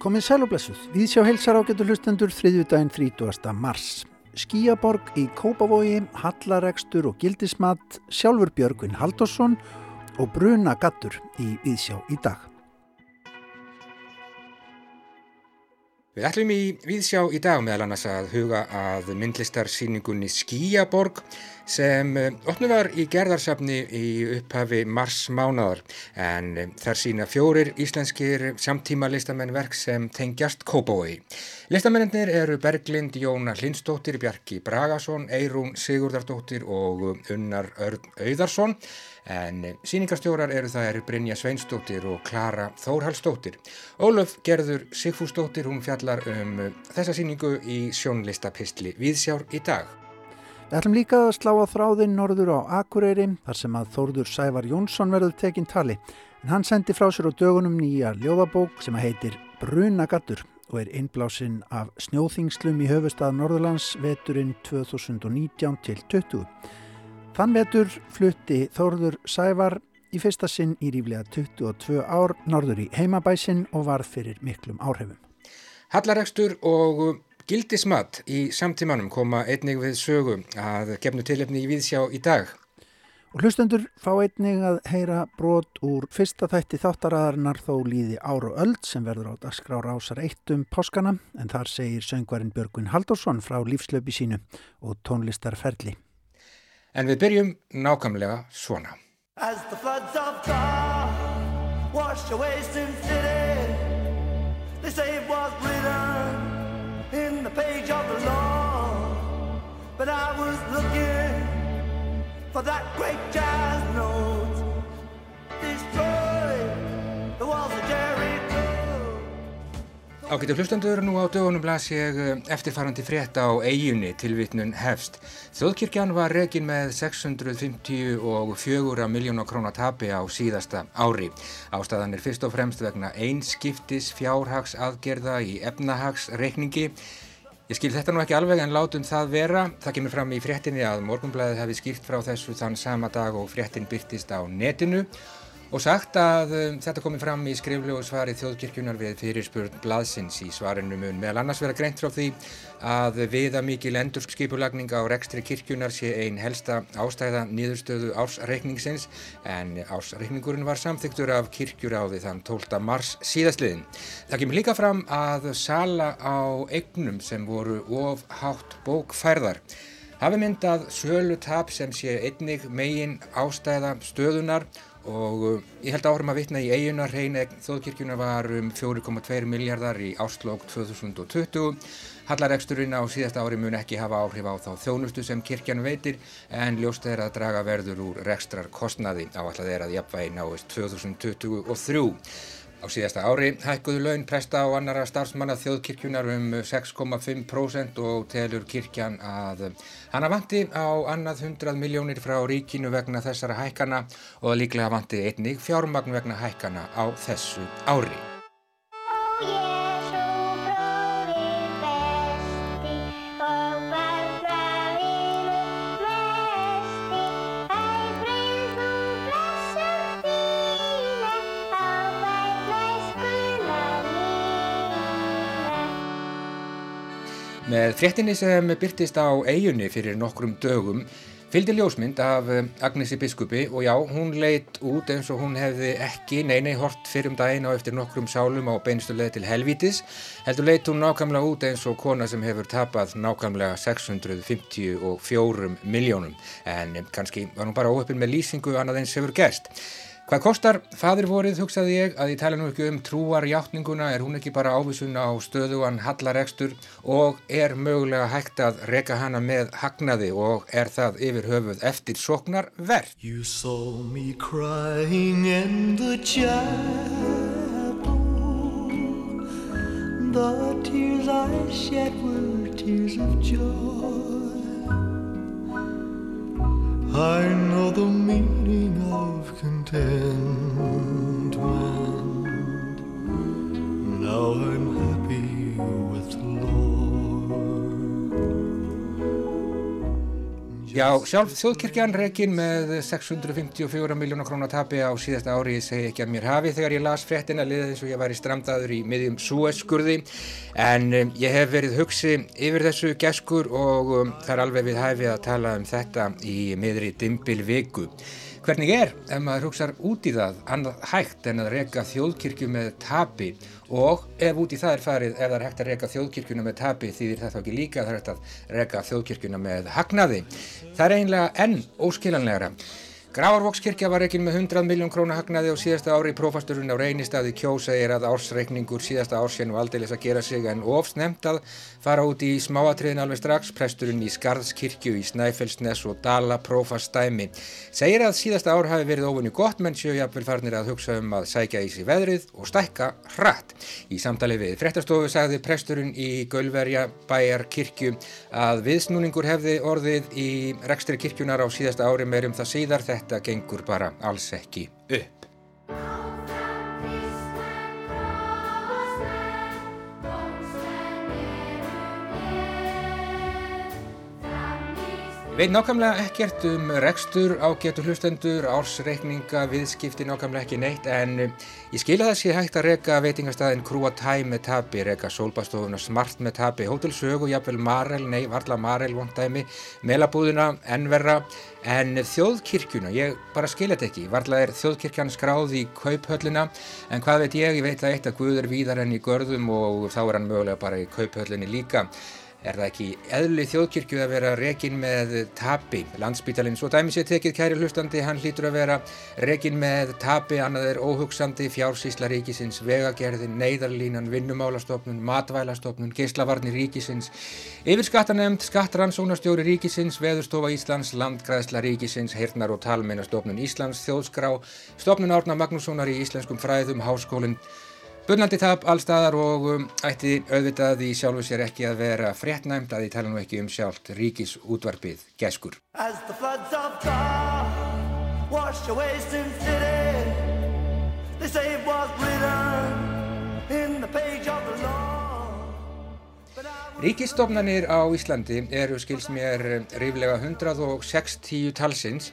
Komið sæl og blessuð. Við sjá helsar ágættu hlustendur þriðjúdægin 30. mars. Skíaborg í Kópavogi, Hallaregstur og Gildismat, Sjálfur Björgvin Haldásson og Bruna Gattur í Viðsjá í dag. Við ætlum í Viðsjá í dag meðal annars að huga að myndlistarsýningunni Skíaborg sem eh, opnum var í gerðarsafni í upphafi mars mánadar en eh, þar sína fjórir íslenskir samtíma listamenn verk sem tengjast Kópavói. Listamennir eru Berglind Jóna Lindstóttir, Bjarki Bragason, Eirún Sigurdardóttir og Unnar Örn Auðarsson en síningarstjórar eru það eru Brynja Sveinstóttir og Klara Þórhalstóttir. Ólöf Gerður Sigfústóttir, hún fjallar um þessa síningu í sjónlistapistli Viðsjár í dag. Við ætlum líka að slá á þráðinn norður á Akureyri þar sem að Þórður Sævar Jónsson verður tekinn tali en hann sendi frá sér á dögunum nýja ljóðabók sem heitir Brunagattur og er innblásinn af snjóþingslum í höfustad Norðurlands veturinn 2019 til 20. Þann vetur flutti Þórður Sævar í fyrsta sinn í ríflega 22 ár norður í heimabæsinn og var fyrir miklum áhrifum. Hallaregstur og Gildismat í samtímanum koma einnig við sögu að gefnu tilefni í viðsjá í dag. Og hlustendur fá einnig að heyra brot úr fyrsta þætti þáttaraðarinnar þó líði ára og öll sem verður á dagskrára ásar eitt um páskana en þar segir söngvarinn Björgvin Haldursson frá lífslöpi sínu og tónlistarferli. En við byrjum nákvæmlega svona. As the floods of God wash away sin city They say it was written in the page of the law. But I was looking for that great jazz note. Destroy the walls of Jericho. Ágættu hlustandur, nú á dögunum las ég eh, eftirfarandi frétt á eiginni tilvitnun hefst. Þjóðkirkjan var rekin með 654 miljónar krónar tapi á síðasta ári. Ástæðan er fyrst og fremst vegna einskiptis fjárhags aðgerða í efnahagsreikningi. Ég skil þetta nú ekki alveg en látum það vera. Það kemur fram í fréttinni að morgunblæðið hefði skilt frá þessu þann sama dag og fréttin byrtist á netinu og sagt að um, þetta komi fram í skriflegu svari þjóðkirkjunar við fyrirspurn blaðsins í svarinu mun meðal annars vera greint frá því að viða mikil endurskipulagning á rekstri kirkjunar sé einn helsta ástæða nýðurstöðu ársreikningsins en ársreikningurinn var samþyktur af kirkjuráði þann 12. mars síðastliðin. Það kemur líka fram að sala á eignum sem voru of hátt bókfærðar hafi myndað sölu tap sem sé einnig megin ástæða stöðunar og uh, ég held áhrum að vitna í eiguna hrein þóðkirkjuna var um 4,2 miljardar í áslokk 2020 Hallaregsturinn á síðasta ári mun ekki hafa áhrif á þá þjónustu sem kirkjan veitir en ljóst er að draga verður úr rekstrar kostnaði á alltaf að jafnvægi náist 2023 Á síðasta ári hækkuðu laun presta og annara starfsmanna þjóðkirkjunar um 6,5% og telur kirkjan að hana vanti á annað 100 miljónir frá ríkinu vegna þessara hækkana og líklega vanti einnig fjármagn vegna hækkana á þessu ári. Með fréttinni sem byrtist á eigunni fyrir nokkrum dögum fylgdi ljósmynd af eh, Agnesi biskupi og já, hún leitt út eins og hún hefði ekki neini hort fyrir um daginn á eftir nokkrum sálum á beinustuleði til helvítis. Heldur leitt hún nákvæmlega út eins og kona sem hefur tapað nákvæmlega 654 miljónum en kannski var hún bara óöppin með lýsingu annað eins hefur gerst. Hvað kostar fadir vorið, hugsaði ég, að ég tala nú ekki um trúarjáttninguna, er hún ekki bara ávísun á stöðuan hallaregstur og er mögulega hægt að reka hana með hagnaði og er það yfir höfuð eftir soknar verð. You saw me crying in the chapel The tears I shed were tears of joy I know the meaning of contentment. Now I'm happy Já, sjálf þjóðkirkjan rekin með 654 miljónar krónar tapi á síðasta ári, segi ekki að mér hafi þegar ég las fréttina liðið eins og ég var í stramdaður í miðjum Suez-skurði en um, ég hef verið hugsi yfir þessu geskur og um, það er alveg við hæfið að tala um þetta í miðri dimbil viku. Hvernig er ef maður hugsar út í það annað hægt en að reyka þjóðkirkju með tapi og ef út í það er farið, ef það er hægt að reyka þjóðkirkjuna með tapi þýðir það þá ekki líka það er hægt að reyka þjóðkirkjuna með hagnaði. Það er einlega enn óskilanlegra. Gravarvókskirkja var ekki með 100 miljón krónu hagnaði á síðasta ári. Prófasturinn á reynistadi kjósa er að ársreikningur síðasta ársjön var aldeilis að gera sig en ofsnemt að fara út í smáatriðin alveg strax. Presturinn í Skarðskirkju í Snæfellsnes og Dala prófastæmi segir að síðasta ár hafi verið ofunni gott menn sjöjapvel farnir að hugsa um að sækja í sig veðrið og stækka hratt. Í samtali við fréttastofu sagði presturinn í Gölverja bæjar kirkju að viðsnúningur hefði orðið í rekstri kirkjunar á síðasta ári meirum það síðar þetta gengur bara alls ekki upp. Veit nákvæmlega ekkert um rekstur á getur hlustendur, ársreikninga, viðskipti nákvæmlega ekki neitt en ég skilja það sé hægt að reyka veitingastæðin Krúa Tæ með tapi, reyka sólbastofuna Smart með tapi, Hotel Sögu, jafnvel Marel, nei, varla Marel, vondæmi, Melabúðuna, Enverra en þjóðkirkjuna, ég bara skilja þetta ekki, varla er þjóðkirkjan skráð í kauphöllina en hvað veit ég, ég veit að eitt að Guð er víðar enn í görðum og þá er hann mögulega bara í kauphöllinni líka. Er það ekki eðli þjóðkirkju að vera rekin með tapi? Landsbítalinn, svo dæmis ég tekið kæri hlustandi, hann hlýtur að vera rekin með tapi, annað er óhugsandi, fjársísla ríkisins, vegagerðin, neyðarlínan, vinnumálastofnun, matvælastofnun, geyslavarnir ríkisins, yfirskattanemnd, skattrannsónastjóri ríkisins, veðurstofa Íslands, landgræðsla ríkisins, hirnar og talmeinastofnun Íslands, þjóðskrá, stofnun Árna Magnússonar í Íslenskum fræðum, háskólinn, Bunnandi tap allstaðar og um, ætti auðvitað í sjálfu sér ekki að vera fréttnæmt að því tala nú ekki um sjálft ríkis útvarpið geskur. As Ríkistofnanir á Íslandi eru skils mér ríflega 160 talsins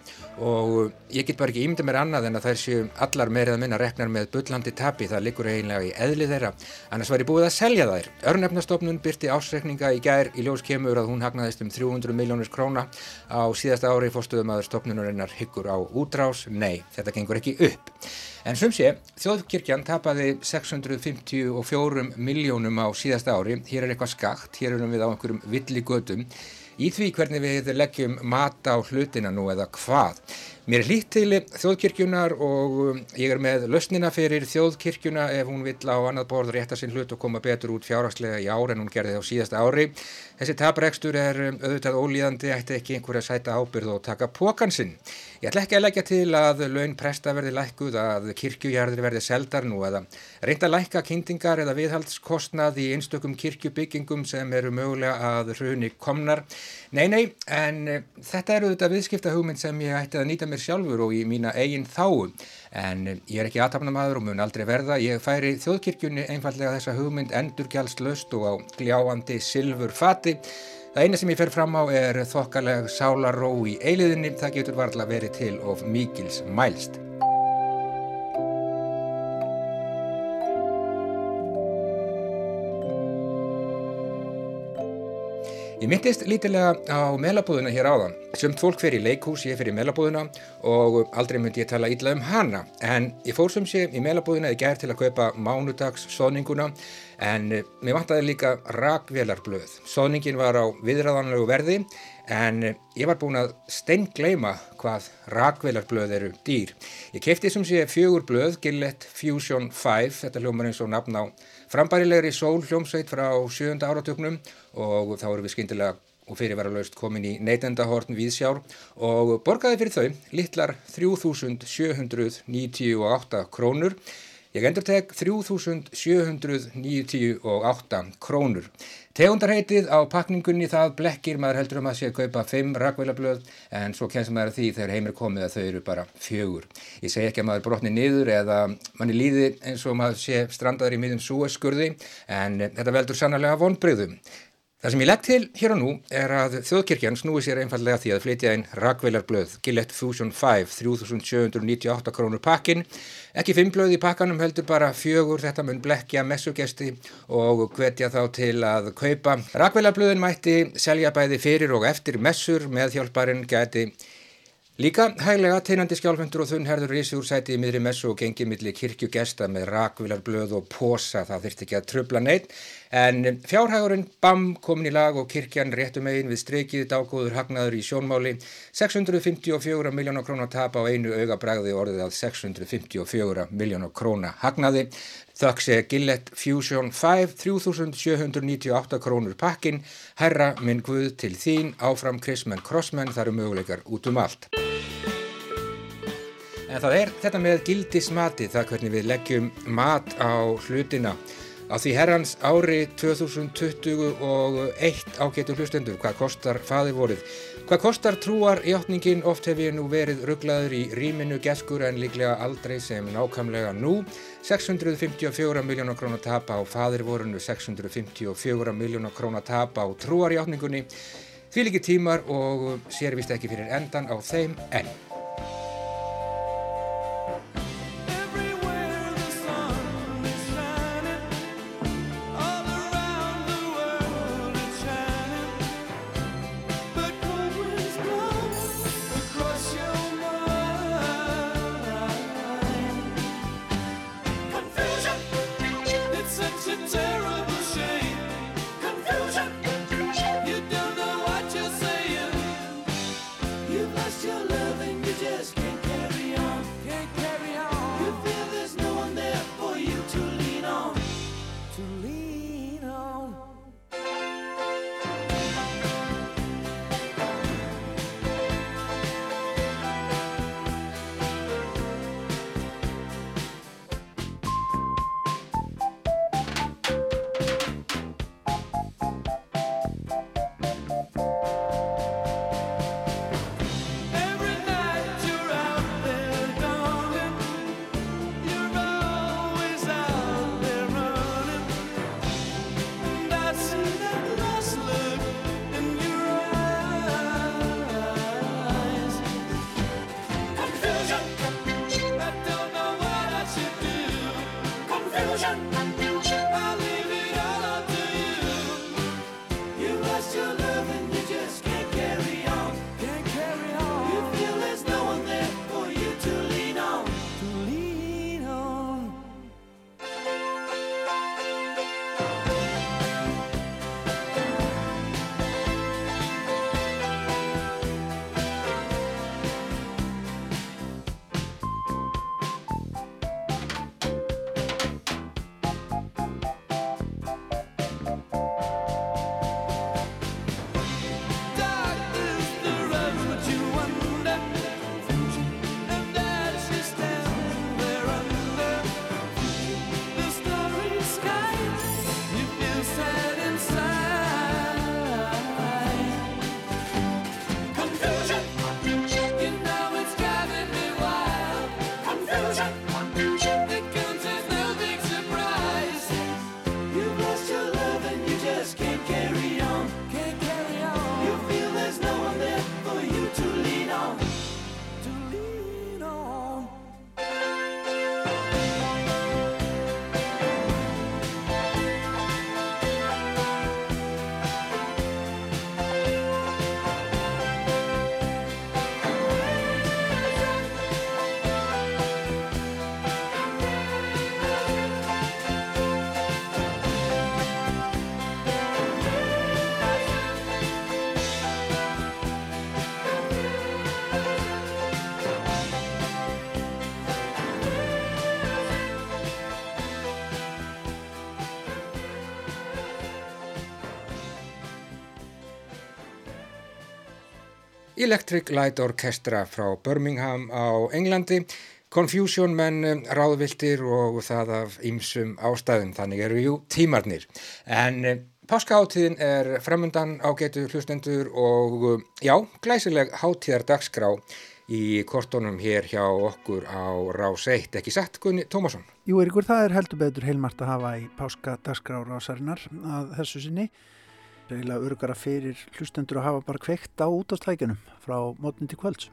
og ég get bara ekki ímynda mér annað en að þær séu allar meirað minna reknar með bullandi tapi, það likur eiginlega í eðli þeirra, annars var ég búið að selja þær. Örnefnastofnun byrti ásreikninga í gær. Í ljós kemur að hún hagnaðist um 300 miljónir króna. Á síðasta ári fórstuðum að stofnunarinnar hyggur á útrás, nei, þetta gengur ekki upp. En sem sé, þjóðkirkjan tapaði 654 miljónum á síðasta ári, hér er eitthvað skakt, hér erum við á einhverjum villi gödum, í því hvernig við leggjum mata á hlutina nú eða hvað. Mér er hlýtt til þjóðkirkjunar og um, ég er með lausnina fyrir þjóðkirkjuna ef hún vill á annað borð rétta sinn hlut og koma betur út fjárhagslega í ár en hún gerði á síðasta ári. Þessi taprekstur er um, auðvitað ólíðandi, ætti ekki einhverja sæta ábyrð og taka pókansinn. Ég ætla ekki að leggja til að laun presta verði lækkuð, að kirkjujarðir verði seldar nú eða reynda lækka kyndingar eða viðhaldskostnað í einstökum kirkjubyggingum sem eru mögulega að hruni komnar. Nei, nei, mér sjálfur og í mína eigin þáum en ég er ekki aðtapnamaður og mun aldrei verða. Ég færi þjóðkirkjunni einfallega þessa hugmynd endurgjaldslöst og á gljáandi silfur fati. Það eina sem ég fer fram á er þokkaleg sálaró í eiliðinni það getur varðla verið til of mikils mælst Ég myndist lítilega á melabúðuna hér áðan. Sumt fólk fer í leikhús, ég fer í melabúðuna og aldrei myndi ég tala ítla um hana. En ég fór sem sé í melabúðuna í gerð til að kaupa mánudags sóninguna en mér vantaði líka rakvelarblöð. Sóningin var á viðræðanlegu verði en ég var búin að steingleima hvað rakvelarblöð eru dýr. Ég kefti sem sé fjögur blöð, Gillette Fusion 5, þetta hljómar eins og nafn á frambærilegri sól hljómsveit frá sjönda áratöknum og þá erum við skindilega og fyrirvaralaust komin í neytendahorn viðsjár og borgaði fyrir þau litlar 3.798 krónur. Ég endur teg 3.798 krónur. Tegundarheitið á pakningunni það blekkir, maður heldur um að sé að kaupa 5 rakveilablöð en svo kemst maður að því þegar heimir komið að þau eru bara fjögur. Ég segi ekki að maður brotni niður eða manni líði eins og maður sé strandaður í miðum súeskurði en þetta veldur sannarlega vonbreyðum. Það sem ég legg til hér og nú er að þjóðkirkjan snúi sér einfallega því að flytja einn rakvelarblöð Gillette Fusion 5 3798 krónur pakkin ekki fimm blöð í pakkanum heldur bara fjögur þetta mun blekja messugesti og hvetja þá til að kaupa. Rakvelarblöðin mætti selja bæði fyrir og eftir messur með hjálparinn gæti Líka hæglega teinandi skjálfendur og þunnherður rísi úr sæti í miðri messu og gengið millir kirkjugesta með rakvilarblöð og posa, það þurfti ekki að trubla neitt. En fjárhægurinn BAM komin í lag og kirkjan réttum eigin við streikið dágóður hagnaður í sjónmáli. 654 miljónar krónar tap á einu augabræði orðið að 654 miljónar krónar hagnaði. Þökk sé Gillette Fusion 5, 3798 krónur pakkin, herra minn guð til þín, áfram Chrisman Crossman, það eru möguleikar út um allt. En það er þetta með gildismati, það hvernig við leggjum mat á hlutina. Á því herrans ári 2021 ágetur hlustendur, hvað kostar faðirvorið? Hvað kostar trúar hjáttningin? Oft hef ég nú verið rugglaður í rýminu geskur en líklega aldrei sem nákamlega nú. 654 miljónar krónar tap á faðirvorinu, 654 miljónar krónar tap á trúar hjáttningunni. Því líki tímar og sér vist ekki fyrir endan á þeim enn. Electric Light Orchestra frá Birmingham á Englandi Confusion menn um, ráðviltir og það af ýmsum ástæðum, þannig eru jú tímarnir. En um, páskaháttíðin er framundan á getu hlustendur og um, já, glæsileg háttíðar dagskrá í kortónum hér hjá okkur á Rás 1, ekki satt Gunni Tómasson? Jú, Erikur, það er heldur betur heilmart að hafa í páskadagskrá rásarinnar að þessu sinni. Reyla örgara fyrir hlustendur að hafa bara kveikt á útastækjunum frá mótni til kvölds.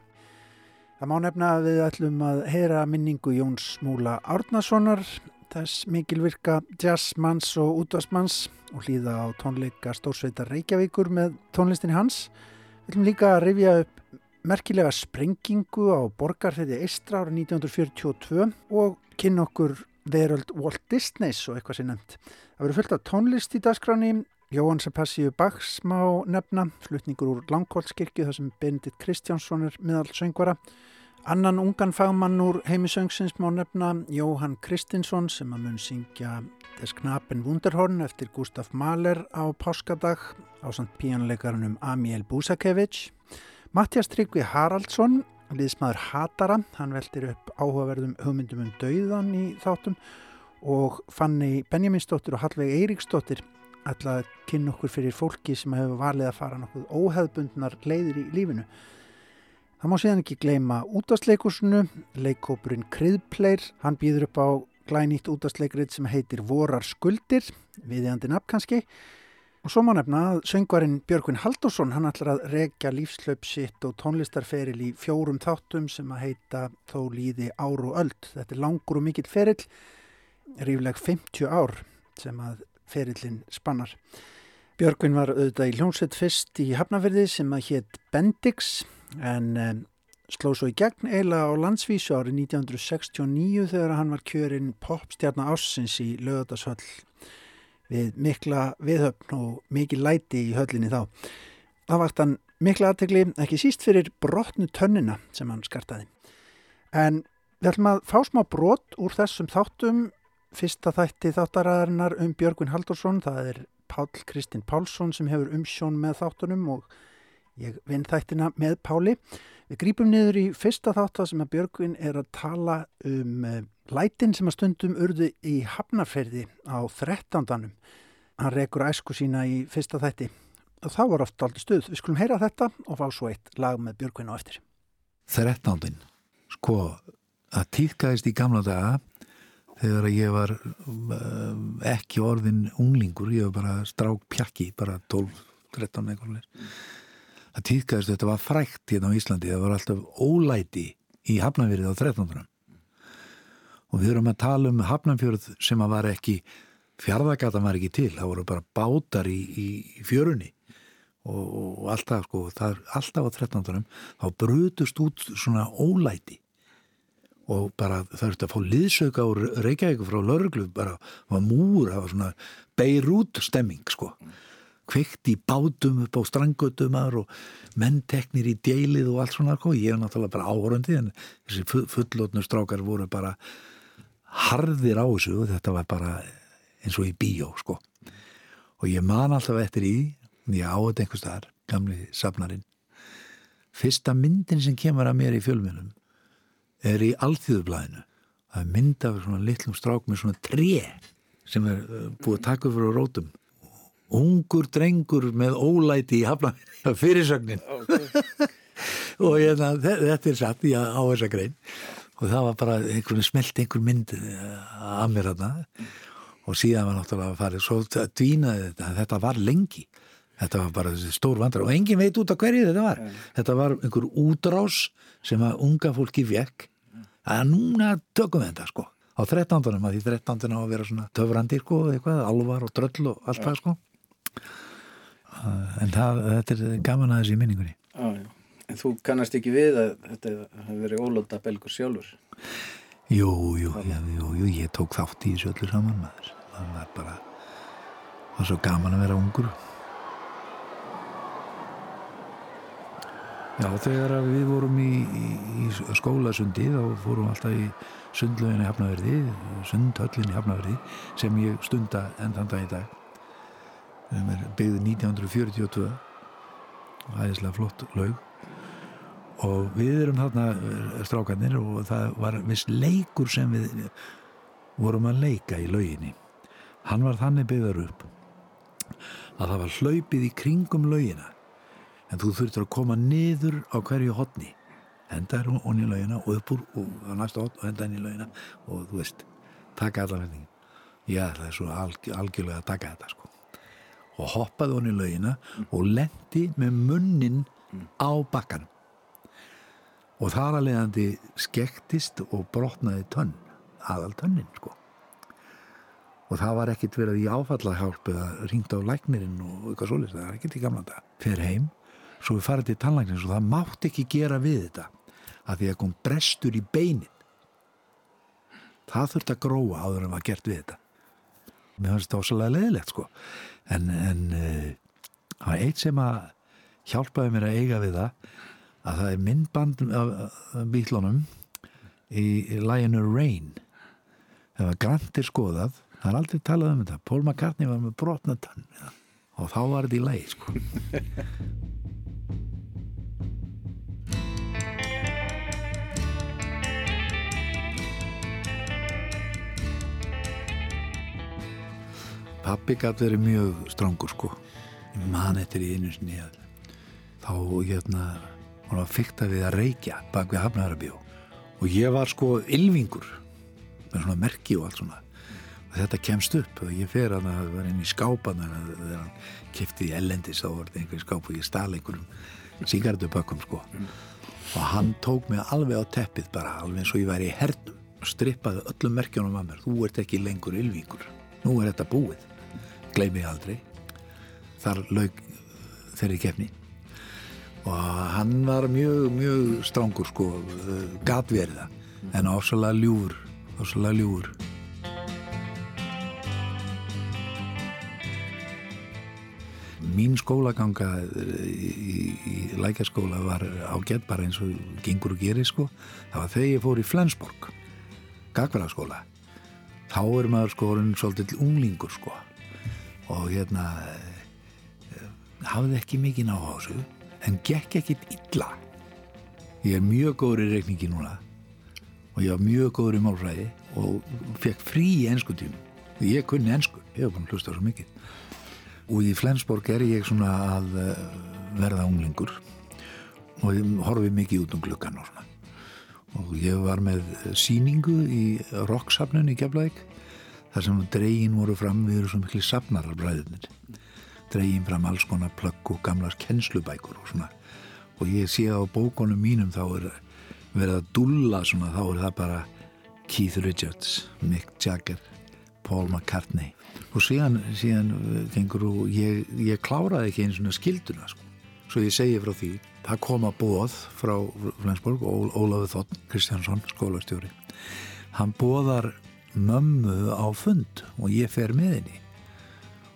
Það má nefna að við ætlum að heyra minningu Jóns Múla Árnasonar, þess mikilvirka jazzmanns og útastmanns og hlýða á tónleika Stórsveitar Reykjavíkur með tónlistinni hans. Við ætlum líka að rifja upp merkilega sprengingu á borgarfiði Eistra árið 1942 og kynna okkur veröld Walt Disneys og eitthvað sem nefnt. Það verður fullt af tónlist í dagskráni, Jóhann Sebastiu Bachs má nefna, slutningur úr Langholtskirkju þar sem Benedikt Kristjánsson er miðal söngvara. Annan ungan fagmann úr heimisöngsins má nefna Jóhann Kristinsson sem að mun syngja Des Knapen Wunderhorn eftir Gustaf Mahler á páskadag á samt píanleikarunum Amiel Busakevich. Mattias Tryggvi Haraldsson liðsmaður Hatara, hann veldir upp áhugaverðum hugmyndum um dauðan í þáttum og Fanni Benjaminsdóttir og Hallveig Eiríksdóttir ætla að kynna okkur fyrir fólki sem hefur valið að fara nokkuð óheðbundnar leiðir í lífinu. Það má síðan ekki gleyma útastleikursunu, leikópurinn Kryðpleir, hann býður upp á glænýtt útastleikrið sem heitir Vorar skuldir, viðjandi nafn kannski, Og svo má nefna að söngvarinn Björgvin Haldursson hann ætlar að regja lífslaup sitt og tónlistarferil í fjórum þáttum sem að heita Þó líði ár og öld. Þetta er langur og mikill feril, rífleg 50 ár sem að ferilinn spannar. Björgvin var auðvitað í hljómsveit fyrst í Hafnafyrði sem að hétt Bendix en sló svo í gegn eiginlega á landsvísu árið 1969 þegar hann var kjörinn popstjarnar ássins í lögadashöll við mikla viðhöfn og mikil læti í höllinni þá. Það vart hann mikla aðtegli, ekki síst fyrir brotnu tönnina sem hann skartaði. En við ætlum að fá smá brot úr þessum þáttum. Fyrsta þætti þáttaræðarinnar um Björgvin Haldursson, það er Pál Kristinn Pálsson sem hefur umsjón með þáttunum og ég vinn þættina með Páli. Við grípum niður í fyrsta þáttar sem að Björgvin er að tala um eh, Lætin sem að stundum urðu í hafnarferði á 13. Hann rekur æsku sína í fyrsta þætti þá var oft aldrei stuð. Við skulum heyra þetta og fá svo eitt lag með Björgvin á eftir. 13. Sko, að týðkaðist í gamla daga þegar ég var uh, ekki orðin unglingur, ég var bara strák pjakki, bara 12-13 eitthvað. Það týðkaðist, þetta var frækt hérna á Íslandi, það var alltaf ólæti í hafnarferði á 13 og við erum að tala um Hafnarfjörð sem að var ekki fjárðagata var ekki til, það voru bara bátar í, í, fjörunni og, og alltaf sko, það alltaf á 13. þá brutust út svona ólæti og bara ertu að fá liðsauka úr Reykjavík frá Lörglu, bara var múur það var svona beirút stemming sko. Kveikt í bátum upp á strangötumar og mennteknir í djeilið og allt svona, sko. ég er náttúrulega bara áhörandi en þessi fullotnu strákar voru bara harðir á þessu og þetta var bara eins og í bíó sko. Og ég man alltaf eftir í ég á þetta einhvers þar, gamli safnarinn. Fyrsta myndin sem kemur að mér í fjölmjölum er í alþjóðublæðinu það er mynd af svona litlum strák með svona tre sem er uh, búið að taka fyrir rótum. Ungur drengur með ólæti í hafna fyrirsögnin. Okay. og ég, hérna, þetta er satt í á þessa grein. Og það var bara einhvern smelt einhver mynd eh, að mér þarna. Og síðan var náttúrulega að fara svo dvínaði þetta, þetta var lengi. Þetta var bara stór vandrar og engin veit út af hverju þetta var. Þetta var einhver útrás sem að unga fólki vekk að núna tökum við þetta sko á 13. að því 13. á að vera svona töfrandir sko, eitthvað, alvar og dröll og allt það sko en það, þetta er gaman aðeins í minningunni Já, já En þú kannast ekki við að þetta hefur verið ólóta belgur sjálfur? Jú, jú, já, jú, jú, ég tók þátt í þessu öllu saman maður. Það var bara, það var svo gaman að vera ungur. Já, þegar við vorum í, í, í skólasundi þá fórum alltaf í sundlöginni Hafnaverði, sundhöllinni Hafnaverði sem ég stunda enn þann dag í dag. Það er byggðið 1942 og æðislega flott laug. Og við erum þarna eh, strákanir og það var viss leikur sem við vorum að leika í lauginni. Hann var þannig byggðar upp að það var hlaupið í kringum laugina en þú þurftur að koma niður á hverju hodni henda er honni í laugina og upp úr og næsta hodn og henda henni í laugina og þú veist, taka allar vendingin já það er svo alg, algjörlega að taka þetta sko. Og hoppaði honni í laugina og lendi með munnin á bakkan og þar að leiðandi skektist og brotnaði tönn aðal tönnin sko. Og það var ekkit verið í áfallahjálp eða ringt á læknirinn og eitthvað svolítið, það er ekkit í gamla dag fer heim, svo við farið til tannlæknins og það mátt ekki gera við þetta að því að kom brestur í beinin. Það þurft að gróa áður en var gert við þetta. Mér finnst þetta ósalega leðilegt sko. En, en uh, það var eitt sem að hjálpaði mér að eiga við það að það er myndband af bílunum í, í læginu Rain. Það var grantir skoðað. Það er aldrei talað um þetta. Paul McCartney var með brotna tann. Ja. og þá var þetta í lægi sko Pappi gæti verið mjög strángur sko. Ég man eftir í einu sinni þá hérna hún var fyrta við að reykja bak við Hafnarabjó og ég var sko ylvingur með svona merki og allt svona. Og þetta kemst upp og ég fer að það var inn í skápan þegar hann kipti í ellendis þá var þetta einhver skáp og ég stál einhverjum síkardubökkum sko. Og hann tók mig alveg á teppið bara alveg eins og ég væri í hernum og strippaði öllum merkjónum að mér. Þú ert ekki lengur ylvingur nú er þetta búið gleymi aldrei. Þar laug þeirri kefni og hann var mjög, mjög strángur sko, gatverða en ásala ljúur ásala ljúur mín skólaganga í, í, í lækjaskóla var ágætt bara eins og gengur og gerir sko. Það var þegar ég fór í Flensborg gagverðarskóla þá er maður orðin svolítið unglingur sko og hérna hafði ekki mikið ná á þessu en gekk ekkit illa. Ég er mjög góður í reikningi núna. Og ég var mjög góður í málfræði og fekk frí í ennsku tímum. Ég kunni ennsku, ég hef búin að hlusta svo mikið. Og í Flensborg er ég svona að verða unglingur. Og ég horfi mikið út um gluggan og svona. Og ég var með síningu í rocksafnun í Keflavík þar sem dregin voru fram við erum svo miklu safnarar bræðunir dregin fram alls konar plögg og gamlar kennslubækur og svona. Og ég sé á bókonum mínum þá er verið að dulla svona þá er það bara Keith Richards, Mick Jagger Paul McCartney. Og síðan, síðan gengur og ég, ég kláraði ekki einu svona skilduna sko. svo ég segi frá því það kom að bóð frá Flensborg Ólafur Þotn Kristjánsson, skólastjóri. Hann bóðar mömmu á fund og ég fer með henni.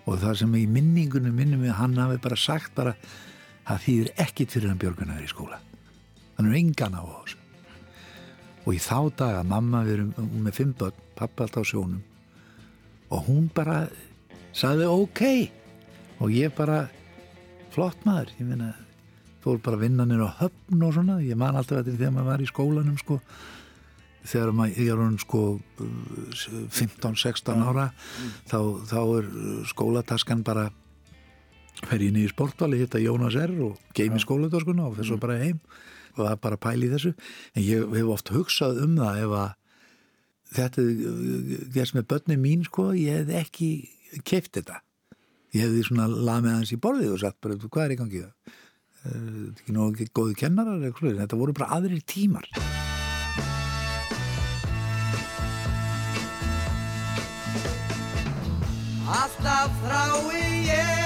Og það sem í minningunum minnum við hann hafi bara sagt bara það þýðir ekkit fyrir hann Björgunar í skóla. Hann er engan á þessu. Og í þá daga mamma við erum með fimm börn, pappa allt á sjónum og hún bara saði ok. Og ég bara flott maður. Ég meina, fór bara vinnanir á höfn og svona, ég man alltaf þetta þegar maður var í skólanum sko þegar maður, ég er hún sko 15-16 ára mm. þá, þá er skólataskan bara fer ég niður sportvali hitta Jónas R og geimi skólataskuna og fer svo bara heim og það er bara pæli í þessu. En ég hef oft hugsað um það ef að þetta gerst með börni mín sko, ég hef ekki keift þetta. Ég hefði svona lamið hans í borðið og sagt bara, hvað er í gangi? Það þetta er ekki nógu góðu kennarar þetta voru bara aðrir tímar Alltaf þrái ég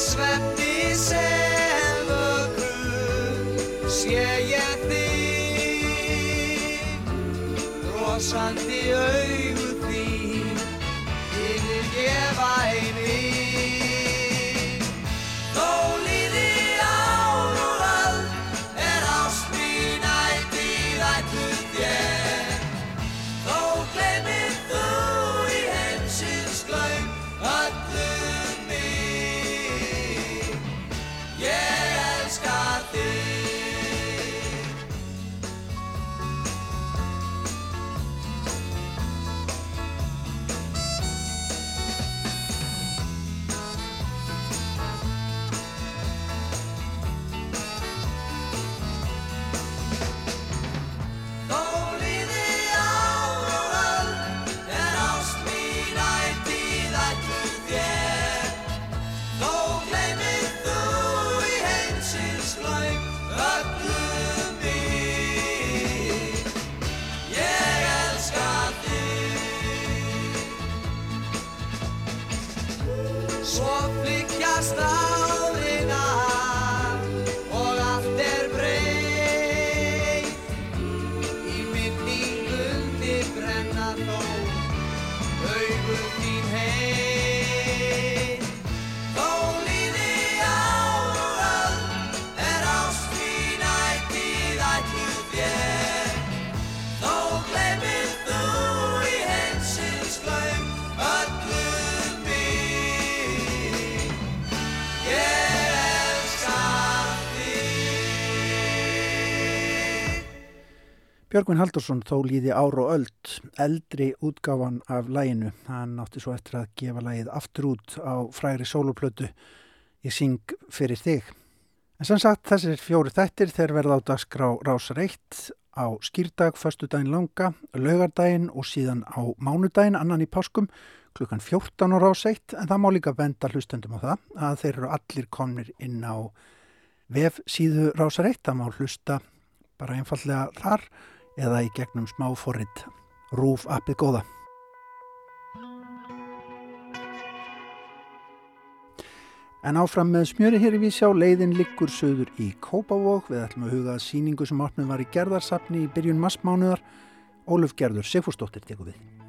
svefni sem vökru sé ég þig. Brosandi augu Björgvin Haldursson þó líði ár og öld, eldri útgáfan af læginu. Hann átti svo eftir að gefa lægið aftur út á frægri sóluplötu Ég syng fyrir þig. En sem sagt þessir fjóri þættir þeir verða á dagskrá rásar eitt á skýrdag, föstudaginn langa, laugardaginn og síðan á mánudaginn annan í páskum klukkan 14 á rás eitt en það má líka benda hlustendum á það að þeir eru allir komnir inn á vef síðu rásar eitt, það má hlusta bara einfallega þar eða í gegnum smáforrið rúf appið góða. En áfram með smjöri hér í Vísjá, leiðin liggur söður í Kópavók. Við ætlum að huga að síningu sem opnum var í gerðarsafni í byrjun massmánuðar. Óluf Gerður Sigfúrsdóttir tekur við.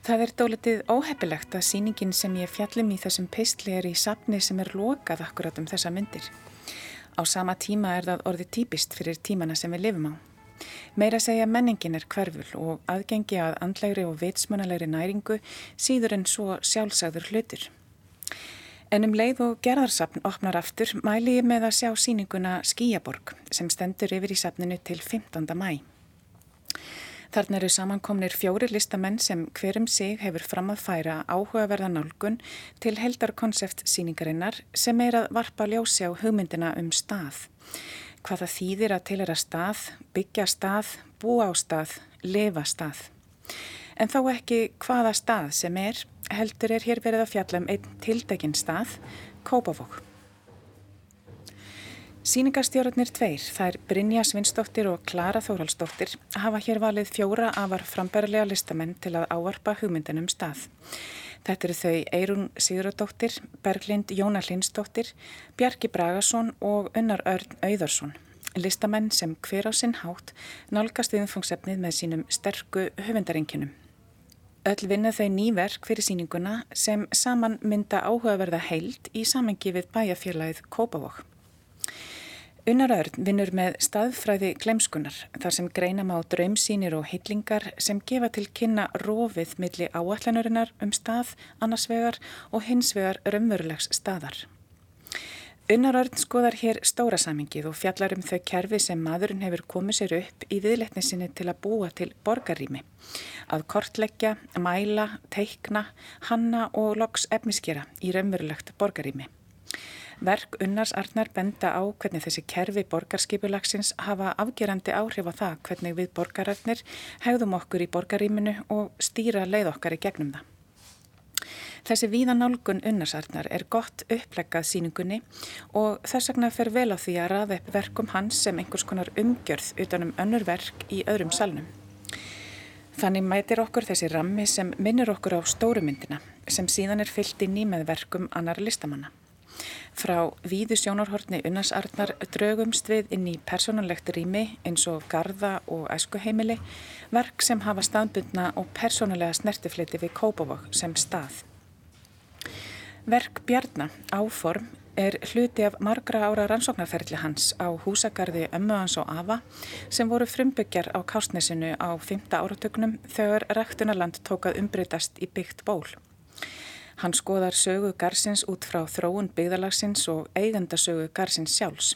Það er dólitið óheppilegt að síningin sem ég fjallum í þessum peistli er í safni sem er lokað akkurat um þessa myndir. Á sama tíma er það orðið típist fyrir tímana sem við lifum á. Meira segja menningin er hverful og aðgengi að andlegri og vitsmunalegri næringu síður en svo sjálfsagður hlutur. En um leið og gerðarsafn opnar aftur mæli ég með að sjá síninguna Skíaborg sem stendur yfir í safninu til 15. mæ. Þarna eru samankomnir fjóri listamenn sem hverjum sig hefur fram að færa áhugaverða nálgun til heldarkonsept síningarinnar sem er að varpa ljósi á hugmyndina um stað. Hvað það þýðir að tilera stað, byggja stað, búa á stað, lifa stað. En þó ekki hvaða stað sem er, heldur er hér verið að fjalla um einn tildekinn stað, Kópavók. Sýningarstjórnir tveir, þær Brynja Svinsdóttir og Klara Þóraldsdóttir, hafa hér valið fjóra afar frambærilega listamenn til að ávarpa hugmyndinum stað. Þetta eru þau Eirún Sigurðardóttir, Berglind Jóna Linsdóttir, Bjarki Bragason og Unnar Örn Auðarsson. Listamenn sem hver á sinn hátt nálgast viðumfangsefnið með sínum sterku höfundarengjunum. Öll vinna þau nýverk fyrir síninguna sem saman mynda áhugaverða heild í samengi við bæjafélagið Kópavók. Unnar Örn vinnur með staðfræði glemskunar þar sem greina má draumsýnir og heitlingar sem gefa til kynna rofið milli áallanurinnar um stað annars vegar og hins vegar raunverulegs staðar. Unnar Örn skoðar hér stóra samingið og fjallar um þau kerfi sem maðurinn hefur komið sér upp í viðletni sinni til að búa til borgarrými. Að kortleggja, mæla, teikna, hanna og loks efniskera í raunverulegt borgarrými. Verk Unnars Arnar benda á hvernig þessi kerfi borgarskipulagsins hafa afgerandi áhrif á það hvernig við borgararnir hegðum okkur í borgaríminu og stýra leið okkar í gegnum það. Þessi víðanálgun Unnarsarnar er gott uppleggað síningunni og þess vegna fer vel á því að raða upp verkum hans sem einhvers konar umgjörð utanum önnur verk í öðrum salnum. Þannig mætir okkur þessi rammi sem minnur okkur á stórumyndina sem síðan er fyllt í með verkum annar listamanna. Frá víðu sjónarhortni Unnarsarnar draugumst við inn í persónulegt rými eins og garda og æskuheimili, verk sem hafa staðbundna og persónulega snertifliti við Kópavog sem stað. Verk Bjarnar, áform, er hluti af margra ára rannsóknarferðli hans á húsagarði Ömmu hans og Afa sem voru frumbyggjar á Kásnesinu á 5. áratögnum þegar ræktunarland tókað umbreytast í byggt ból. Hann skoðar sögu garsins út frá þróun byggðalagsins og eigandasögu garsins sjálfs.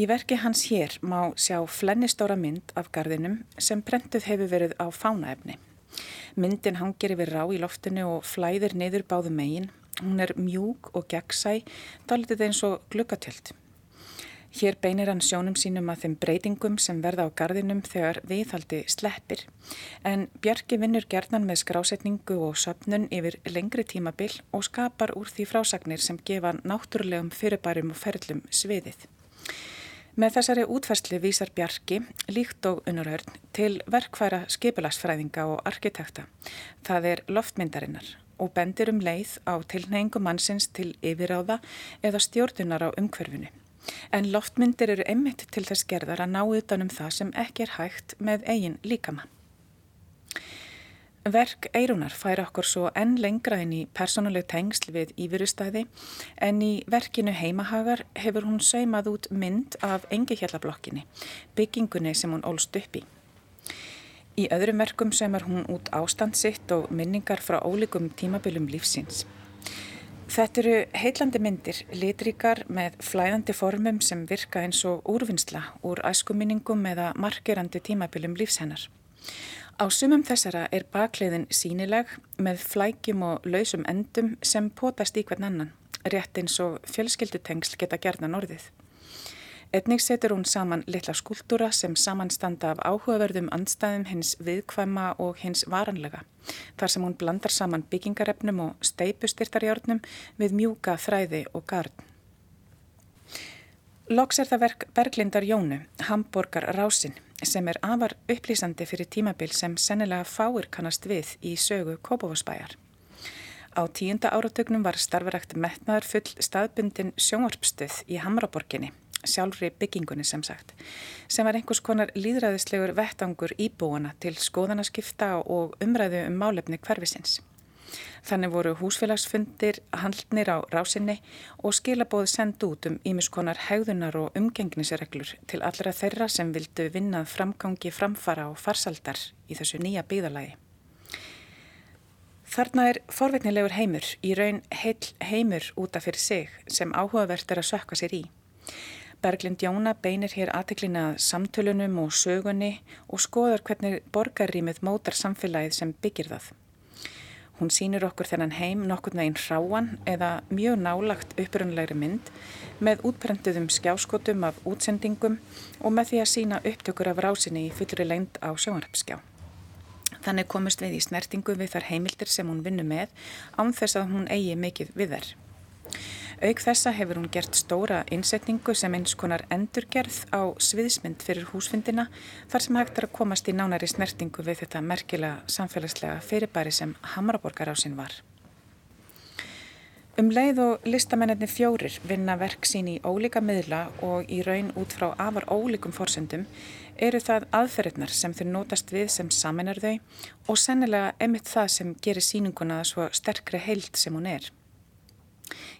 Í verki hans hér má sjá flennistóra mynd af gardinum sem prentuð hefur verið á fánaefni. Myndin hangir yfir rá í loftinu og flæðir niður báðu megin. Hún er mjúk og gegnsæ, dálitið eins og glukkatöld. Hér beinir hann sjónum sínum að þeim breytingum sem verða á gardinum þegar viðhaldi sleppir. En Bjarki vinnur gerðnan með skrásetningu og söpnun yfir lengri tímabil og skapar úr því frásagnir sem gefa náttúrulegum fyrirbærum og ferlum sviðið. Með þessari útfærslu vísar Bjarki, líkt og unnurhörn, til verkfæra skipilagsfræðinga og arkitekta. Það er loftmyndarinnar og bendir um leið á tilneingu mannsins til yfiráða eða stjórnunar á umhverfunu. En loftmyndir eru einmitt til þess gerðar að ná utanum það sem ekki er hægt með eigin líkama. Verk Eirunar fær okkur svo enn lengra inn í persónuleg tengsl við Ífurustæði en í verkinu Heimahagar hefur hún saumað út mynd af engihjallablokkinni, byggingunni sem hún ólst upp í. Í öðrum verkum saumar hún út ástand sitt og minningar frá ólíkum tímabilum lífsins. Þetta eru heillandi myndir, litrikar með flæðandi formum sem virka eins og úrvinnsla úr æskuminningum eða markerandi tímabilum lífshennar. Á sumum þessara er bakleiðin sínileg með flækjum og lausum endum sem potast í hvern annan, rétt eins og fjölskyldutengsl geta gerðan orðið. Etnig setur hún saman litla skúltúra sem samanstanda af áhugaverðum andstæðum hins viðkvæma og hins varanlega, þar sem hún blandar saman byggingarefnum og steipustyrtarjárnum við mjúka þræði og gardn. Loks er það verk Berglindar Jónu, Hamborgar Rásin, sem er afar upplýsandi fyrir tímabil sem sennilega fáir kannast við í sögu Kópavásbæjar. Á tíunda áratögnum var starfarækt metnaðar full staðbundin sjónvarpstuð í Hamraborginni, sjálfri byggingunni sem sagt, sem var einhvers konar líðræðislegur vettangur íbúana til skoðanaskipta og umræðu um málefni hverfisins. Þannig voru húsfélagsfundir, handlnir á rásinni og skilabóð send út um ímiskonar hegðunar og umgengnisreglur til allra þeirra sem vildu vinnað framgangi framfara og farsaldar í þessu nýja byggðalagi. Þarna er forveitnilegur heimur, í raun heil heimur útaf fyrir sig sem áhugavert er að sökka sér í. Berglind Jóna beinir hér aðteklina samtölunum og sögunni og skoðar hvernig borgarrýmið mótar samfélagið sem byggir það. Hún sínir okkur þennan heim nokkur neginn hráan eða mjög nálagt upprunlegri mynd með útprentuðum skjáskotum af útsendingum og með því að sína upptökur af rásinni í fullri lengd á sjónarpskjá. Þannig komist við í snertingu við þar heimildir sem hún vinnu með án þess að hún eigi mikið við þær. Auk þessa hefur hún gert stóra innsetningu sem eins konar endurgerð á sviðsmynd fyrir húsfundina þar sem hægt er að komast í nánari snertingu við þetta merkilega samfélagslega fyrirbæri sem Hamraborgarásinn var. Um leið og listamennirni fjórir vinna verk sín í ólíka miðla og í raun út frá afar ólíkum fórsendum eru það aðferðirnar sem þau nótast við sem saminar þau og sennilega emitt það sem gerir síninguna svo sterkri heild sem hún er.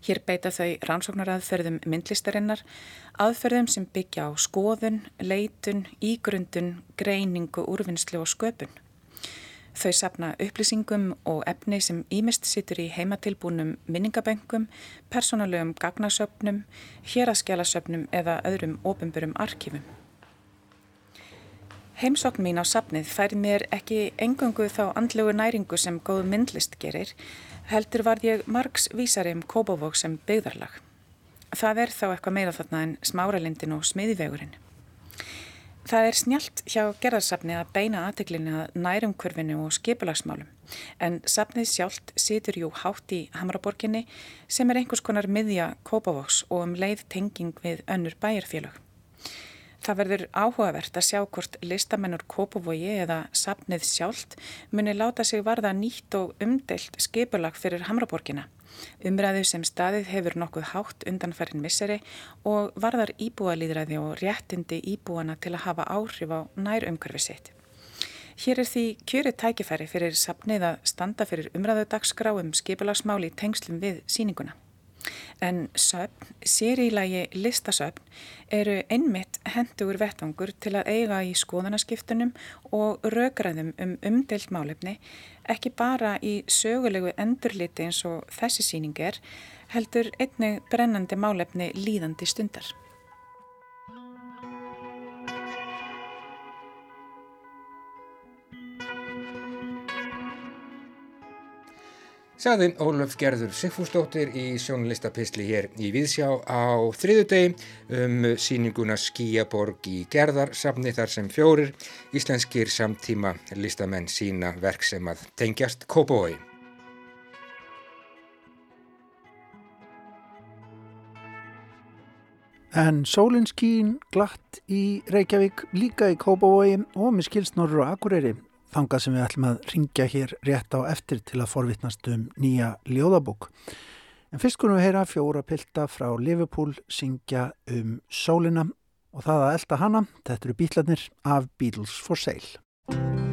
Hér beita þau rannsóknaraðferðum myndlistarinnar, aðferðum sem byggja á skoðun, leitun, ígrundun, greiningu, úrvinnslu og sköpun. Þau sapna upplýsingum og efni sem ímest sittur í heimatilbúnum minningabengum, persónulegum gagnasöpnum, héraskjálasöpnum eða öðrum ofinbörum arkífum. Heimsokn mín á sapnið færi mér ekki engungu þá andlegu næringu sem góð myndlist gerir, heldur var ég margs vísari um Kópavók sem byggðarlag. Það er þá eitthvað meira þarna en smáralindin og smiðivegurinn. Það er snjált hjá gerðarsafni að beina aðteglinni að nærumkörfinu og skipulagsmálum en safnið sjálft situr jú hátt í Hamraborginni sem er einhvers konar miðja Kópavóks og um leið tenging við önnur bæjarfélög. Það verður áhugavert að sjá hvort listamennur Kópavogi eða sapnið sjálft muni láta sig varða nýtt og umdelt skipulag fyrir Hamraborgina. Umræðu sem staðið hefur nokkuð hátt undanfærin misseri og varðar íbúalýðræði og réttindi íbúana til að hafa áhrif á nær umhverfi sitt. Hér er því kjörið tækifæri fyrir sapnið að standa fyrir umræðu dagskrá um skipulagsmáli í tengslum við síninguna. En söpn, sérílægi listasöpn, eru einmitt hendugur vettvangur til að eiga í skoðanaskiptunum og rökræðum um umdelt málefni, ekki bara í sögulegu endurliti eins og þessi síning er, heldur einnig brennandi málefni líðandi stundar. Saðin Ólaf Gerður Sigfúsdóttir í sjónlistapistli hér í Víðsjá á þriðudegi um síninguna Skíaborg í Gerðarsafni þar sem fjórir íslenskir samtíma listamenn sína verk sem að tengjast Kópói. En sólinn skín glatt í Reykjavík, líka í Kópavogi og með skilsnorur og Akureyri. Þangað sem við ætlum að ringja hér rétt á eftir til að forvittnast um nýja ljóðabók. En fyrst kunum við heyra fjóra pilda frá Liverpool syngja um sólina og það að elda hana, þetta eru bítlarnir af Beatles for Sale.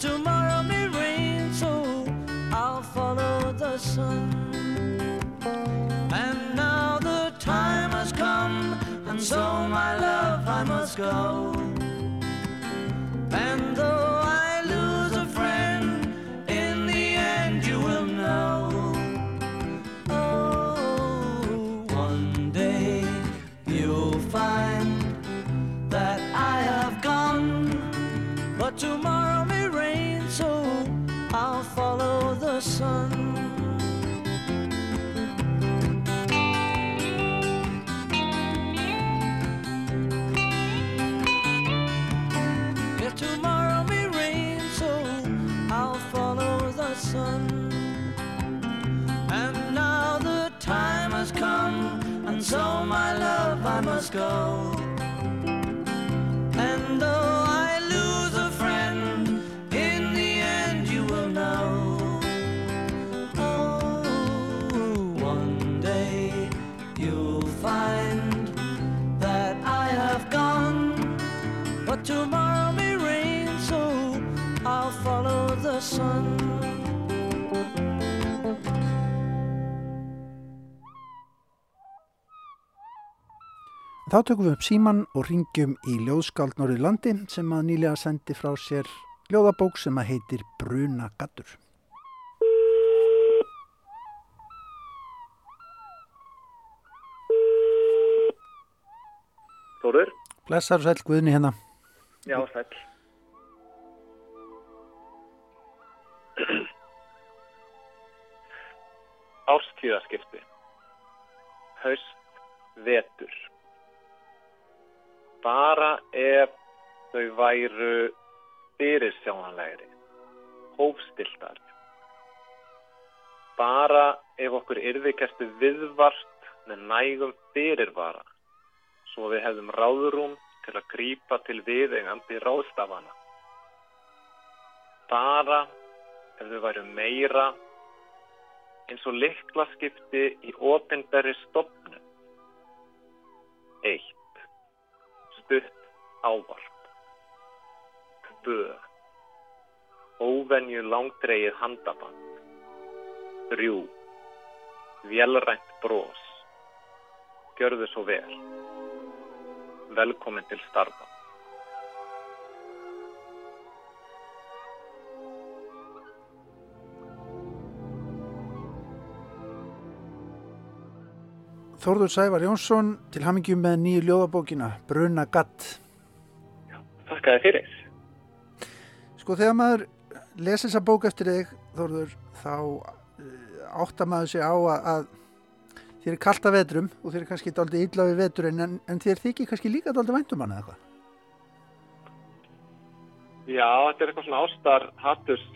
Tomorrow may rain, so I'll follow the sun. And now the time has come, and so my love I must go. So my love I must go. And though I lose a friend, in the end you will know. Oh, one day you'll find that I have gone. But tomorrow may rain, so I'll follow the sun. Þá tökum við upp síman og ringjum í ljóðskáld Norður landi sem að nýlega sendi frá sér ljóðabók sem að heitir Bruna Gattur. Þóður? Blessar og sæl Guðni hérna. Já, sæl. Ástíðaskipti. Haust, vetur. Bara ef þau væru fyrirsjáanlegri, hófstiltar. Bara ef okkur yrðikestu viðvart með nægum fyrirvara svo við hefðum ráðrúm til að grípa til viðeigandi ráðstafana. Bara ef þau væru meira eins og liklaskipti í opinberri stopnu. Eitt. Stutt ávarp. Tvö. Óvenju langdreið handaband. Þrjú. Vélrænt brós. Gjörðu svo vel velkomin til starfa. Þórður Sævar Jónsson til hamingjum með nýju ljóðabókina Bruna Gatt. Þakka þið fyrir. Sko þegar maður lesi þessa bók eftir þig Þórður þá uh, áttar maður sig á að, að þér er kallt að vetrum og þér er kannski dálítið illa við veturinn en, en þér þykir kannski líka dálítið væntum hann eða eitthvað. Já, þetta er eitthvað svona ástar hattus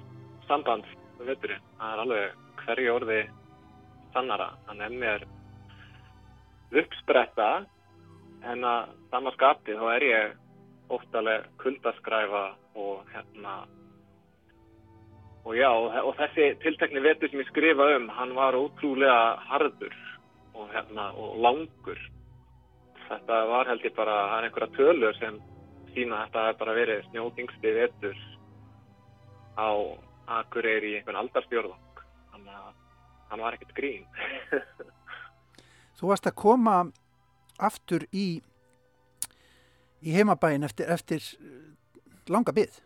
samband með veturinn. Það er alveg hverju orði sannara. Þannig ef mér uppspretta en að sama skapi þá er ég óttalega kuldaskræfa og hérna og já, og þessi tiltekni vetur sem ég skrifa um, hann var ótrúlega harður og, hérna, og langur. Þetta var held ég bara, er einhverja tölur sem sína að þetta hefur bara verið snjótingsti vetur á Akureyri í einhvern aldarstjórðang. Þannig að hann var ekkert grín. Þú varst að koma aftur í, í heimabæin eftir, eftir langa byggð.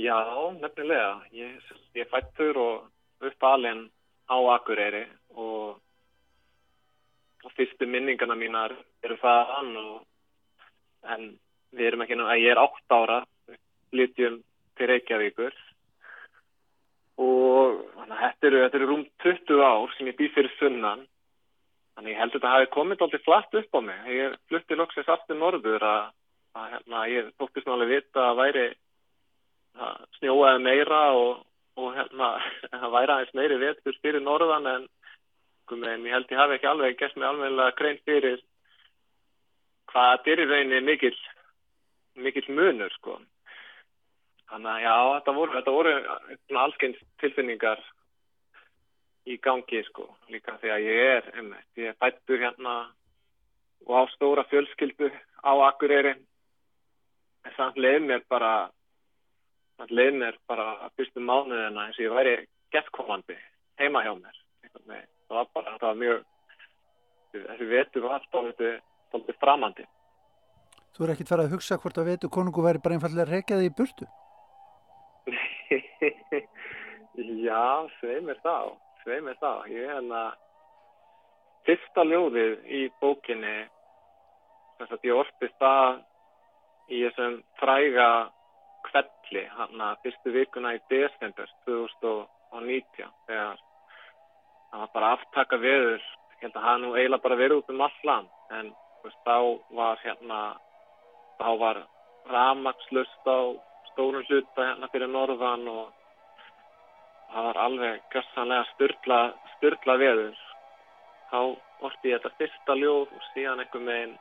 Já, nefnilega. Ég, ég fættur og uppalinn á Akureyri og, og fyrstu minningarna mínar eru þaðan en við erum ekki nú að ég er átt ára flytjum til Reykjavíkur og þetta eru, þetta eru rúm 20 ár sem ég býð fyrir sunnan þannig ég held að þetta hafi komið alltaf flatt upp á mig. Ég flutti loksins aftur norður að, að hérna, ég tóktist náttúrulega vita að væri að snjóaði meira og, og hérna það væri aðeins meiri vetur fyrir norðan en, en ég held ég hafi ekki alveg gert mig alveg grein fyrir hvað þetta er mikill mikill munur sko. Þannig að já, þetta voru, voru allskeins tilfinningar í gangi sko, líka því að ég er, einmitt, ég er bættur hérna og á stóra fjölskyldu á Akureyri, en samt leið mér bara, samt leið mér bara að fyrstu mánuðina eins og ég væri gettkomandi heima hjá mér. Það var bara, það var mjög, þessi vetur var alltaf framandi. Þú er ekkit farið að hugsa hvort að vetur konungu væri bara einfallega reykjaði í burtu? Já, sveið mér þá, sveið mér þá. Ég er hérna, fyrsta ljóðið í bókinni, þess að ég orfist það í þessum fræga kvelli, hann að fyrstu vikuna í desember 2019, þegar það var bara aftaka veður, ég held að það nú eiginlega bara verið út um allan, en veist, þá var hérna, þá var ramagslust á stórum hluta hérna fyrir norðan og það var alveg gæssanlega styrla, styrla veður. Þá orti ég þetta fyrsta ljóð og síðan einhver meginn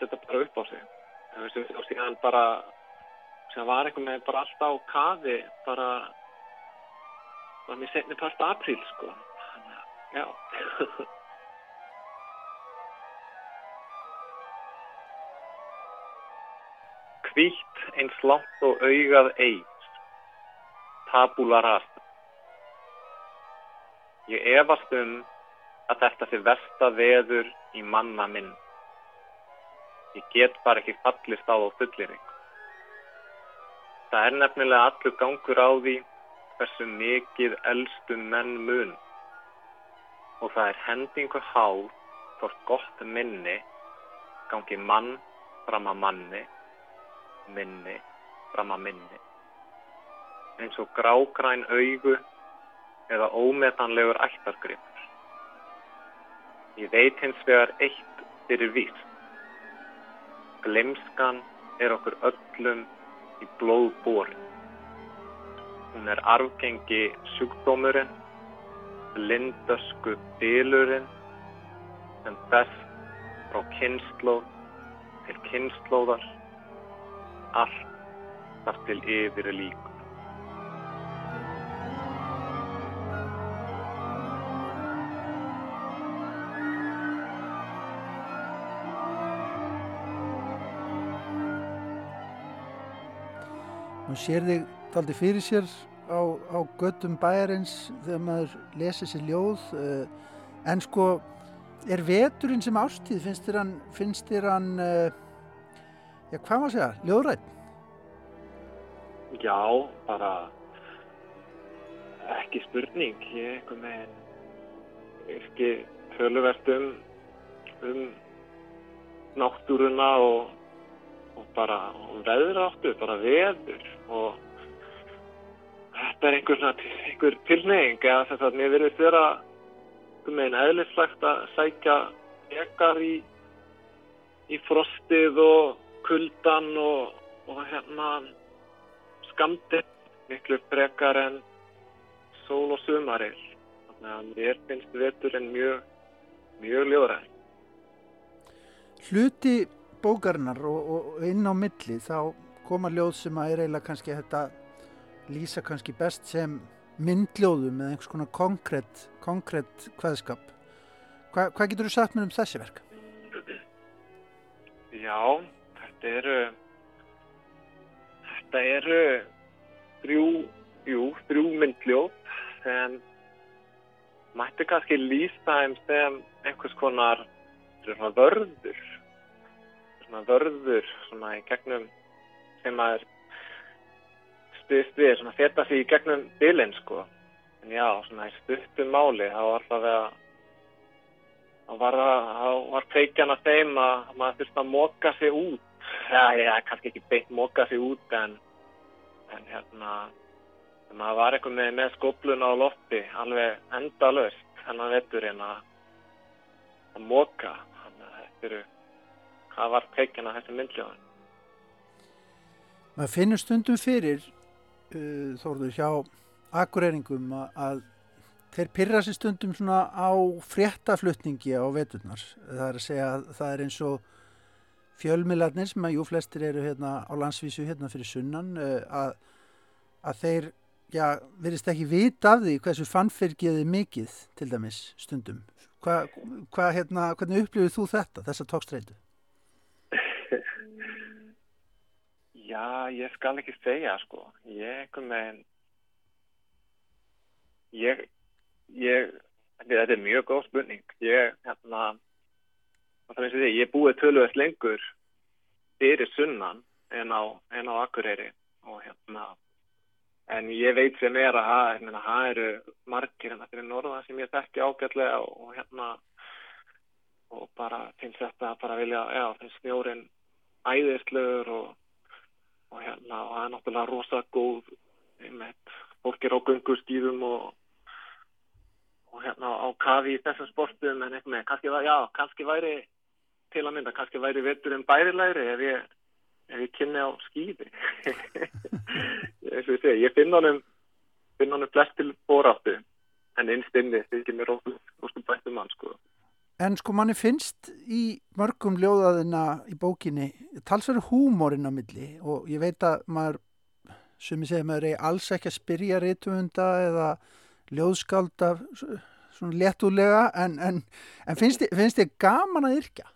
þetta bara upp á sig. Og síðan bara, síðan var einhver meginn bara alltaf á kafi, bara, bara mér setni part apríl, sko. Já. Hvítt eins langt og augað eins, tabula rasa. Ég efast um að þetta sé versta veður í manna minn. Ég get bara ekki fallist á á fullirinn. Það er nefnilega allur gangur á því hversu mikið elstu menn mun og það er hendingu háð hvort gott minni gangi mann fram að manni minni fram að minni eins og grágræn augu eða ómetanlegur ættargripur. Ég veit hins vegar eitt fyrir víst. Glemskan er okkur öllum í blóðbórin. Hún er arfgengi sjúkdómurinn, lindasku bylurinn sem best frá kynnslóð til kynnslóðar allt þar til yfir líku. Sér þig daldi fyrir sér á, á göttum bæjarins þegar maður lesi sér ljóð uh, en sko er veturinn sem ástíð finnst þér hann, finnst þér hann uh, já hvað maður segja, ljóðrætt? Já, bara ekki spurning ég eitthvað með ekki höluvert um um náttúruna og, og bara og veðráttu, bara veður og þetta er einhver, einhver tilneying eða þess að mér verður þeirra um einn eðlislægt að sækja ekar í í frostið og kuldan og, og hérna skamdi miklu brekar en sól og sumaril þannig að mér finnst veturinn mjög mjög ljóðræð Hluti bókarinnar og, og inn á milli þá koma ljóð sem að er eiginlega kannski þetta lýsa kannski best sem myndljóðum eða einhvers konar konkrétt konkrétt hvaðskap Hva, hvað getur þú sagt mér um þessi verk? Já, þetta eru þetta eru þrjú, jú, þrjú myndljóð sem mætti kannski lýsa þeim sem einhvers konar svona vörður svona vörður svona í gegnum sem að er stuðst við, svona þetta því í gegnum bylinn sko. En já, svona í stuttum máli þá var alltaf að þá var, var kveikjan að þeim að maður þurfti að móka sig út. Já, já, kannski ekki beint móka sig út en en hérna maður var eitthvað með, með skopluna á lofti alveg endalaust hennan vetturinn að að móka þannig að þetta eru hvað var kveikina þessi myndljóðan Maður finnur stundum fyrir uh, þórður hjá akureyringum að, þeir pyrra sér stundum svona á fréttaflutningi á veturnar. Það er að segja að það er eins og fjölmiðlarnir sem að jú flestir eru hérna á landsvísu hérna fyrir sunnan uh, að, að þeir já, verist ekki vita af því hversu fannfyrgiði mikið til dæmis stundum. Hvað hva, hérna, hvernig upplifir þú þetta, þessa tókstreitu? Já, ég skal ekki segja sko. Ég einhvern veginn ég, ég þetta er mjög góð spurning. Ég, hérna ég búið tölvöðs lengur fyrir sunnan en á, en á Akureyri og hérna en ég veit sem er að það eru margir hérna fyrir norða sem ég þekki ágætlega og, og hérna og bara finnst þetta bara vilja, já, finnst snjórin æðislegur og og hérna og það er náttúrulega rosa góð einmitt, fólk er á gungustíðum og og hérna á kafi í þessum sportum en eitthvað kannski, já, kannski væri til að mynda, kannski væri vetturinn bærilegri ef ég ef ég kynni á skýði eins og ég segi, ég finn honum finn honum flest til bóráttu en einstinni þykir mér óstum bættum mann sko En sko manni finnst í mörgum ljóðaðina í bókinni talsverður húmórin á milli og ég veit að maður, sem ég segi, maður er alls ekki að spyrja reytuvunda eða ljóðskálda svona léttúlega en, en, en finnst þið gaman að yrkja?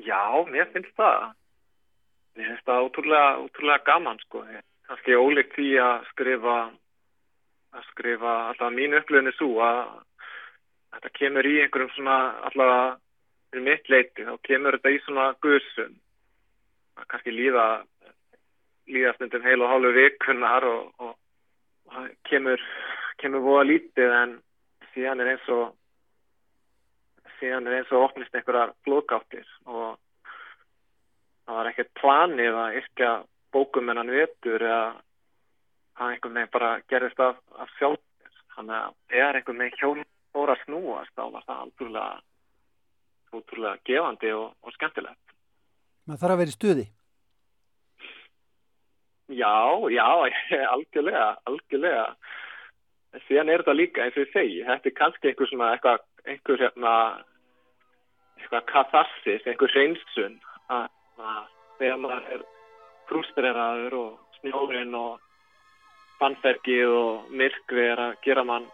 Já, mér finnst það. Mér finnst það ótrúlega, ótrúlega gaman sko. Kannski ólíkt því að skrifa að skrifa alltaf mín upplöðinu svo að þetta kemur í einhverjum svona allavega fyrir mitt leiti þá kemur þetta í svona guðsum kannski líða líða stundum heil og hálfu vikunar og, og, og það kemur kemur búa lítið en síðan er eins og síðan er eins og opnist einhverjar flókáttir og það var ekkert planið að yrkja bókum en hann vetur eða það einhvern veginn bara gerist af, af sjálf þannig að eða einhvern veginn hjól fór að snúast þá var það alveg útrúlega gefandi og, og skemmtilegt. Maður þarf að vera í stuði? Já, já, algjörlega, algjörlega. Síðan er þetta líka eins og ég segi, þetta er kannski einhver svona, eitthvað, einhver hérna, eitthvað katharsis, einhver reynsun að, að þegar maður er frustreraður og snjórin og fannfergið og myrkvi er að gera mann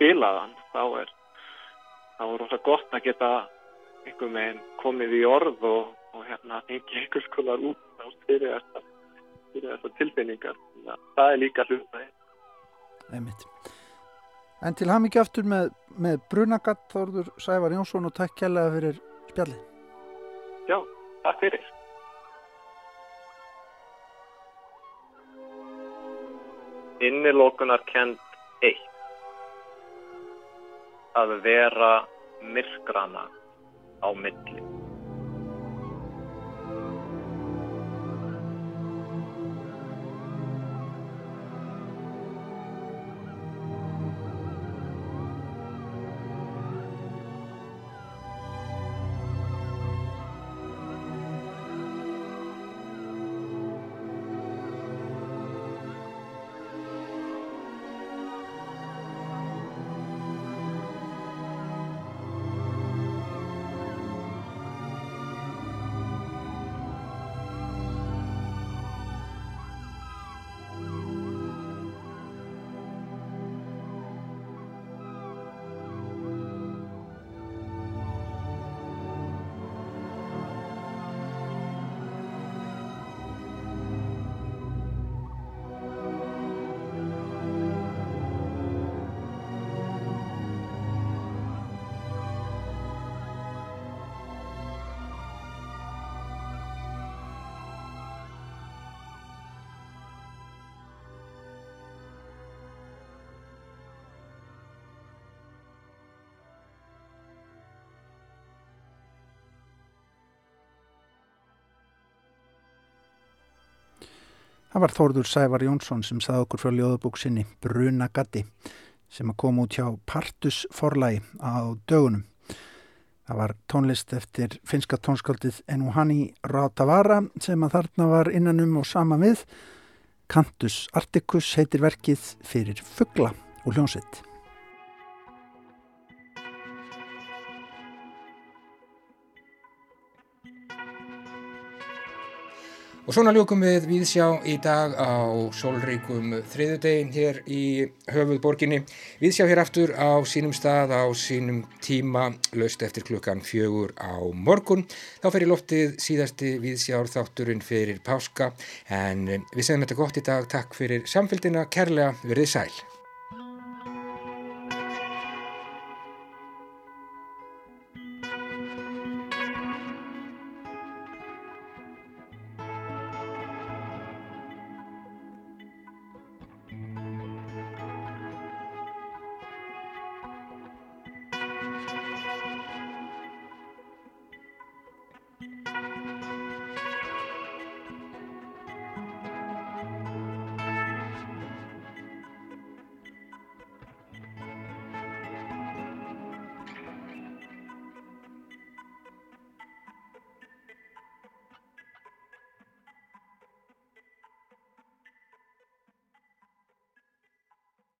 spilaðan þá er þá er rosa gott að geta einhver meginn komið í orð og, og hérna ekki einhvers konar út á fyrir þessar, þessar tilfinningar. Ja, það er líka hlutnaði Einmitt. En til ham ekki aftur með, með Brunagatt Þorður Sævar Jónsson og takk kærlega fyrir spjallið. Já, takk fyrir. Innilokunar kent eitt að vera myrkrana á milli. Það var Þórður Sævar Jónsson sem sað okkur frá ljóðabóksinni Bruna Gatti sem að koma út hjá Partus forlægi á dögunum. Það var tónlist eftir finska tónskaldið Enuhani Rautavara sem að þarna var innanum og sama við. Cantus Articus heitir verkið fyrir fuggla og hljónsett. Og svona ljókum við viðsjá í dag á sólreikum þriðudegin hér í höfuðborginni. Viðsjá hér aftur á sínum stað á sínum tíma löst eftir klukkan fjögur á morgun. Þá fer í loftið síðasti viðsjár þátturinn fyrir páska en við segjum þetta gott í dag. Takk fyrir samfélgina, kærlega verið sæl.